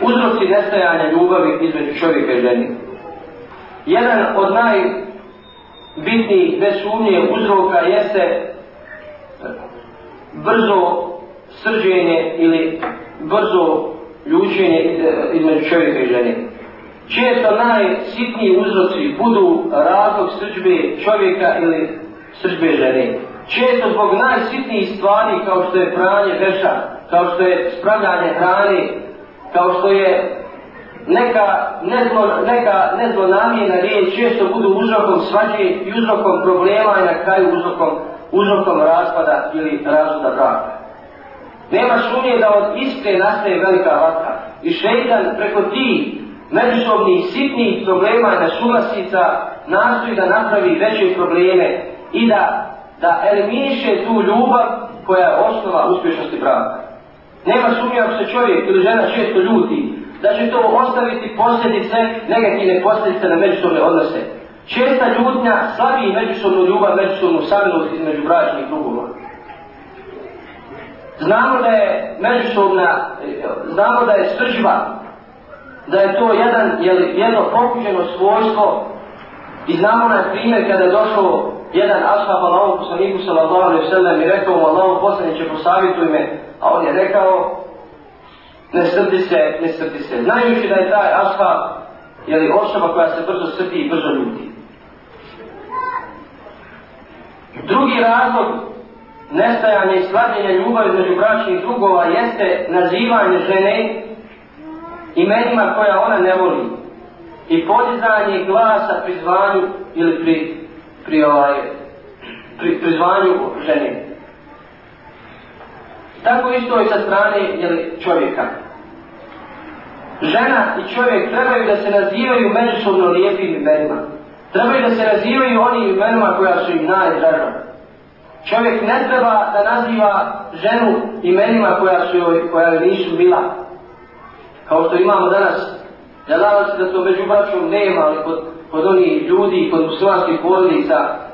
uzroci nestajanja ljubavi između čovjeka i ženi. Jedan od najbitnijih bez sumnje uzroka jeste brzo srđenje ili brzo ljučenje između čovjeka i žene. Često najsitniji uzroci budu razlog srđbe čovjeka ili srđbe žene. Često zbog najsitnijih stvari kao što je pranje veša, kao što je spravljanje hrane, kao što je neka, nezlo, neka nezlonamijena riječ, često budu uzrokom svađe i uzrokom problema i na kraju uzrokom, uzrokom raspada ili razvoda braka. Nema sumnje da od iste nastaje velika vatra i šeitan preko tih međusobnih sitnih problema i nesuglasica nastoji da napravi veće probleme i da, da eliminiše tu ljubav koja je osnova uspješnosti braka. Nema sumnje ako se čovjek ili žena često ljuti da će to ostaviti posljedice, negativne posljedice na međusobne odnose. Česta ljutnja slabi međusobnu ljubav, međusobnu samilost između bračnih drugova. Znamo da je međusobna, znamo da je srživa, da je to jedan, jedno pokuđeno svojstvo i znamo na primjer kada je došlo jedan ashab Allahom poslaniku sallallahu alaihi sallam i rekao mu Allahom poslaniće posavituj me, a on je rekao ne srdi se, ne srdi se. Znajući da je taj ashab jeli, osoba koja se brzo srdi i brzo ljuti. Drugi razlog nestajanje i slabljenje ljubavi među bračnih drugova jeste nazivanje žene imenima koja ona ne voli i podizanje glasa pri zvanju ili pri, pri, ovaj, pri, pri zvanju žene. Tako isto i sa strane jeli, čovjeka. Žena i čovjek trebaju da se nazivaju međusobno lijepim imenima. Trebaju da se nazivaju onim imenima koja su im najdraža. Čovjek ne treba da naziva ženu imenima koja su joj, koja joj nisu bila. Kao što imamo danas, ja znam se da to među braćom nema, ali kod, kod onih ljudi, kod muslimanskih porodica,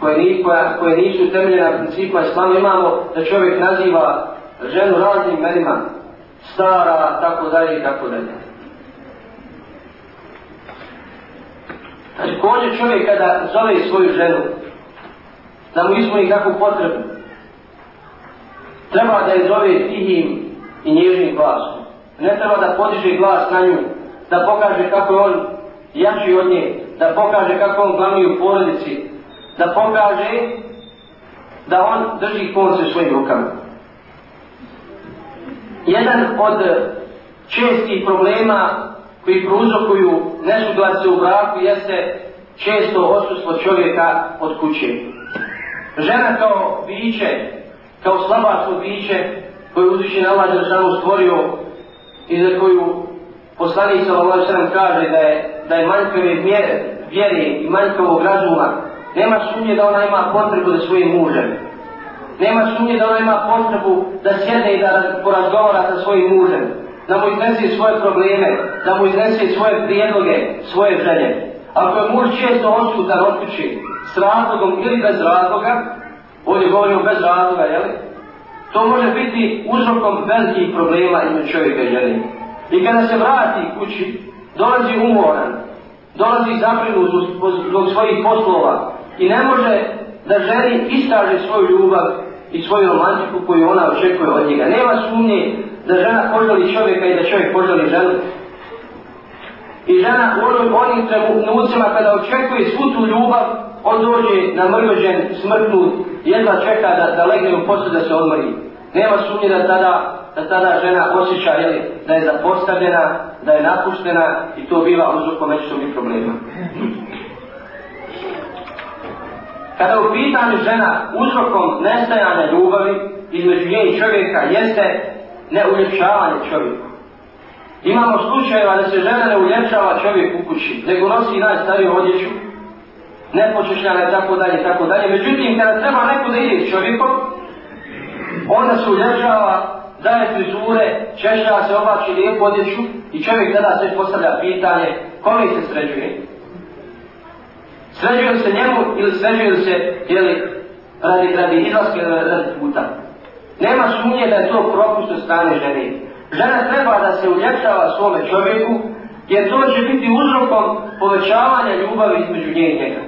koje, ni, koja, koje nisu temeljene na principima islama, imamo da čovjek naziva ženu raznim imenima, stara, tako dalje i tako dalje. Znači, kođe čovjek kada zove svoju ženu, da mu ispuni kakvu potrebu. Treba da je zove tihim i nježnim glasom. Ne treba da podiže glas na nju, da pokaže kako je on jači od nje, da pokaže kako on glavni u porodici, da pokaže da on drži konce svojim rukama. Jedan od čestih problema koji prouzrokuju nesuglasje u braku jeste često odsustvo čovjeka od kuće. Žena kao biće, kao slabačko biće koju uzviši na Allah Đelšanu stvorio i za koju poslanik sallallahu sallam kaže da je, da je manjkave vjere i manjkavog razuma, nema sumnje da ona ima potrebu za svojim mužem. Nema sumnje da ona ima potrebu da sjede i da porazgovara sa svojim mužem, da mu iznese svoje probleme, da mu iznese svoje prijedloge, svoje želje. Ako je muž često odsutan od kuće, s razlogom ili bez razloga, ovdje govorimo bez razloga, jel? To može biti uzrokom velikih problema između čovjeka i žene. I kada se vrati kući, dolazi umoran, dolazi zabrinut zbog svojih poslova i ne može da ženi istraži svoju ljubav i svoju romantiku koju ona očekuje od njega. Nema sumnje da žena poželi čovjeka i da čovjek poželi ženu. I žena u onim, onim trenucima kada očekuje svu tu ljubav, on dođe na mrgođen, smrtnu, jedva čeka da, da legne u poslu da se odmori. Nema sumnje da tada, da tada žena osjeća jeli, da je zapostavljena, da je napuštena i to biva uzrokom međusobnih problema. Kada u pitanju žena uzrokom nestajanja ljubavi između nje i čovjeka jeste neuljepšavanje čovjeku. Imamo slučajeva da se žena ne uljepšava čovjek u kući, nego nosi najstariju odjeću, nepočešljana i tako dalje, tako dalje. Međutim, kada treba neko da ide s čovjekom, onda se uljepšava, daje frizure, češlja se, oblači lijepu odjeću i čovjek tada se postavlja pitanje kome se sređuje. Sređuje se njemu ili sređuje se jeli, radi, radi izlaske ili radi puta. Nema sumnje da je to propust od strane žene. Žena treba da se uljepšava svome čovjeku, jer to će biti uzrokom povećavanja ljubavi između nje i njega.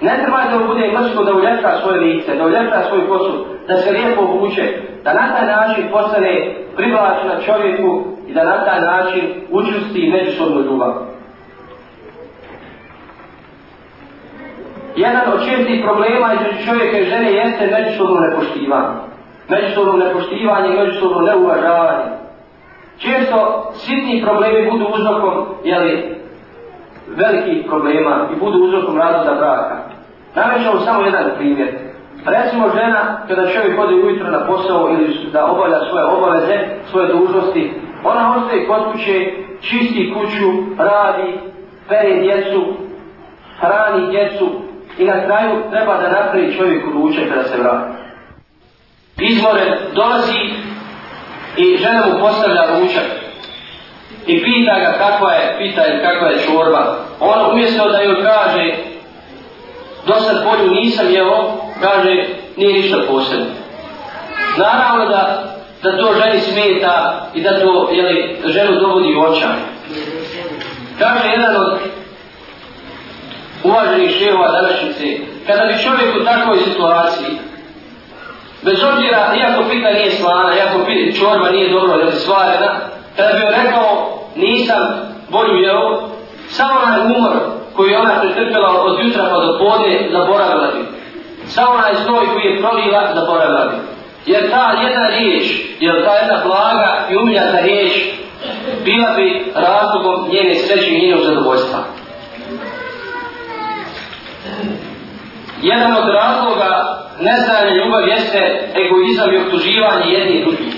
Ne treba da bude mrsko da uljepša svoje lice, da uljepša svoj kosu, da se lijepo obuče, da na taj način postane privlačna čovjeku i da na taj način učusti međusobnu ljubav. Jedan od čestih problema između čovjeka i žene jeste međusobno nepoštivanje. Međusobno nepoštivanje i međusobno neuvažavanje. Često sitni problemi budu uzrokom, jeli, velikih problema i budu uzrokom razloga braka. Navećemo samo jedan primjer. Recimo žena, kada čovjek hodi ujutro na posao ili da obavlja svoje obaveze, svoje dužnosti, ona ostaje kod kuće, čisti kuću, radi, pere djecu, hrani djecu i na kraju treba da napravi čovjeku ručak kada se vrati. Izmoren dolazi i žena mu postavlja ručak i pita ga kakva je, pita je kakva je čorba. On umjesto da joj kaže do sad bolju nisam jeo, kaže nije ništa posebno. Naravno da, da to ženi smeta i da to jeli, ženu dovodi u očaj. Kaže jedan od uvaženi šehova današnjice, kada bi čovjek u takvoj situaciji, bez obzira, iako pita nije slana, iako pita čorba nije dobro da je svarena, kada bi rekao nisam bolju jeo, samo onaj umor koji je ona pretrpila od jutra pa do podne, zaboravila bi. Samo onaj stoj koji je prolila, zaboravila bi. Jer ta jedna riječ, jer ta jedna blaga i umiljata riječ, bila bi razlogom njene sreće i njenog zadovoljstva. Jedan od razloga neznanja ljubav jeste egoizam i jedni jednih drugih.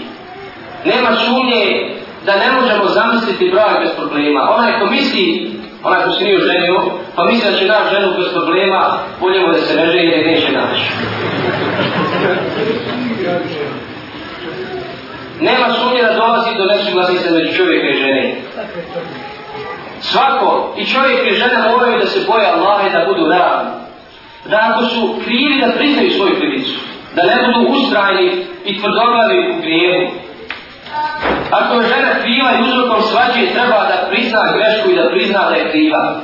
Nema sumnje da ne možemo zamisliti brak bez problema. Onaj ko misli onaj ko se nije oženio, pa misli da će naći ženu bez problema, bolje mu da se ne ženi jer neće naći. Nema sumnje da dolazi do nesuglasice među čovjeka i žene. Svako, i čovjek i žena moraju da se boje Allaha i da budu ravni. Da ako su krivi da priznaju svoju krivicu, da ne budu ustrajni i tvrdoglavi u grijevu, Ako je žena kriva i uzrokom svađe treba da prizna grešku i da prizna da je kriva.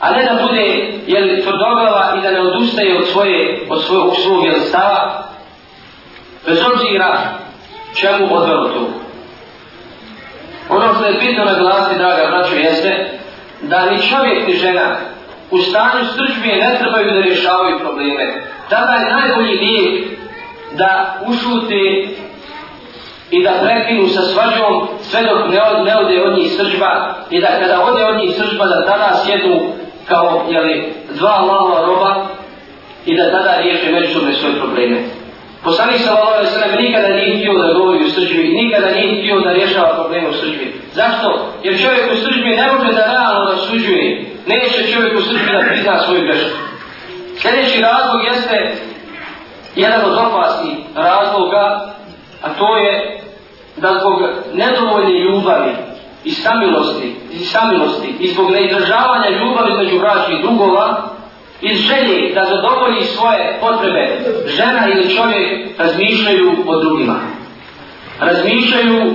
A ne da bude jel, tvrdoglava i da ne odustaje od svoje, od svojeg svog jel, stava. Bez obzira čemu odvelo to. Ono što je bitno na glasi, draga braćo, jeste da ni čovjek ni žena u stanju sržbije ne trebaju da rješavaju probleme. Tada je najbolji lijek da ušute i da prekinu sa svađom sve dok ne, od, ne ode od njih sržba i da kada ode od njih sržba da tada sjedu kao jeli, dva Allahova roba i da tada riješe međusobne svoje probleme. Poslanik sa Allahove sveme nikada nije htio da govori u sržbi, nikada nije htio da rješava probleme u sržbi. Zašto? Jer čovjek u sržbi ne može da realno rasuđuje. Neće čovjek u sržbi da prizna svoju grešku. Sljedeći razlog jeste jedan od opasnih razloga, a to je da zbog nedovoljne ljubavi i samilosti, i samilosti i zbog neizdržavanja ljubavi među braćih drugova iz želje da zadovolji svoje potrebe žena ili čovjek razmišljaju o drugima. Razmišljaju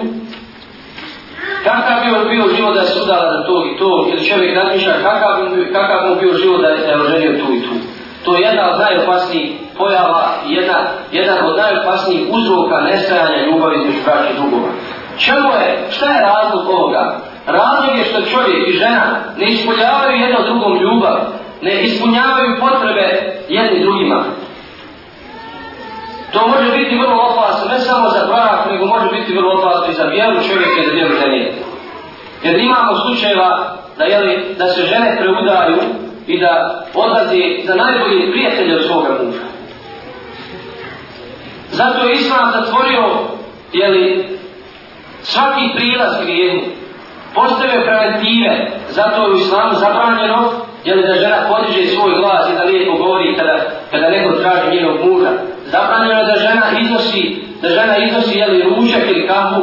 kakav bi on bio život da je sudala za to i to ili čovjek razmišlja kakav bi, kakav on bio život da je oženio tu i tu. To je jedna od najopasnijih pojava jedna, jedan od najopasnijih uzroka nestajanja ljubavi između braća drugova. Čemu je, šta je razlog ovoga? Razlog je što čovjek i žena ne ispunjavaju jedno drugom ljubav, ne ispunjavaju potrebe jedni drugima. To može biti vrlo opasno, ne samo za brak, nego može biti vrlo opasno i za vjeru čovjeka i za vjeru žene. Jer imamo slučajeva da, jeli, da se žene preudaju i da odlazi za najbolje prijatelje od svoga muža. Zato je Islam zatvorio jeli, svaki prilaz grijenu. Postavio preventive. Zato je u Islamu zabranjeno jeli, da žena podiže svoj glas i da lijepo govori kada, kada neko traži njenog muža. Zabranjeno je da žena iznosi, da žena iznosi jeli, ručak ili kahu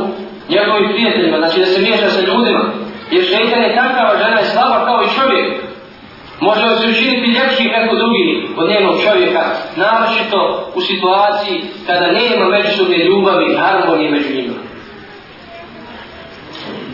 njegovim prijateljima. Znači da se miješa sa ljudima. Jer šeitan je takav, žena je slaba kao i čovjek. Može se učiniti ljepši kako drugi od njenog čovjeka, naročito u situaciji kada nema međusobne ljubavi i harmonije među njima.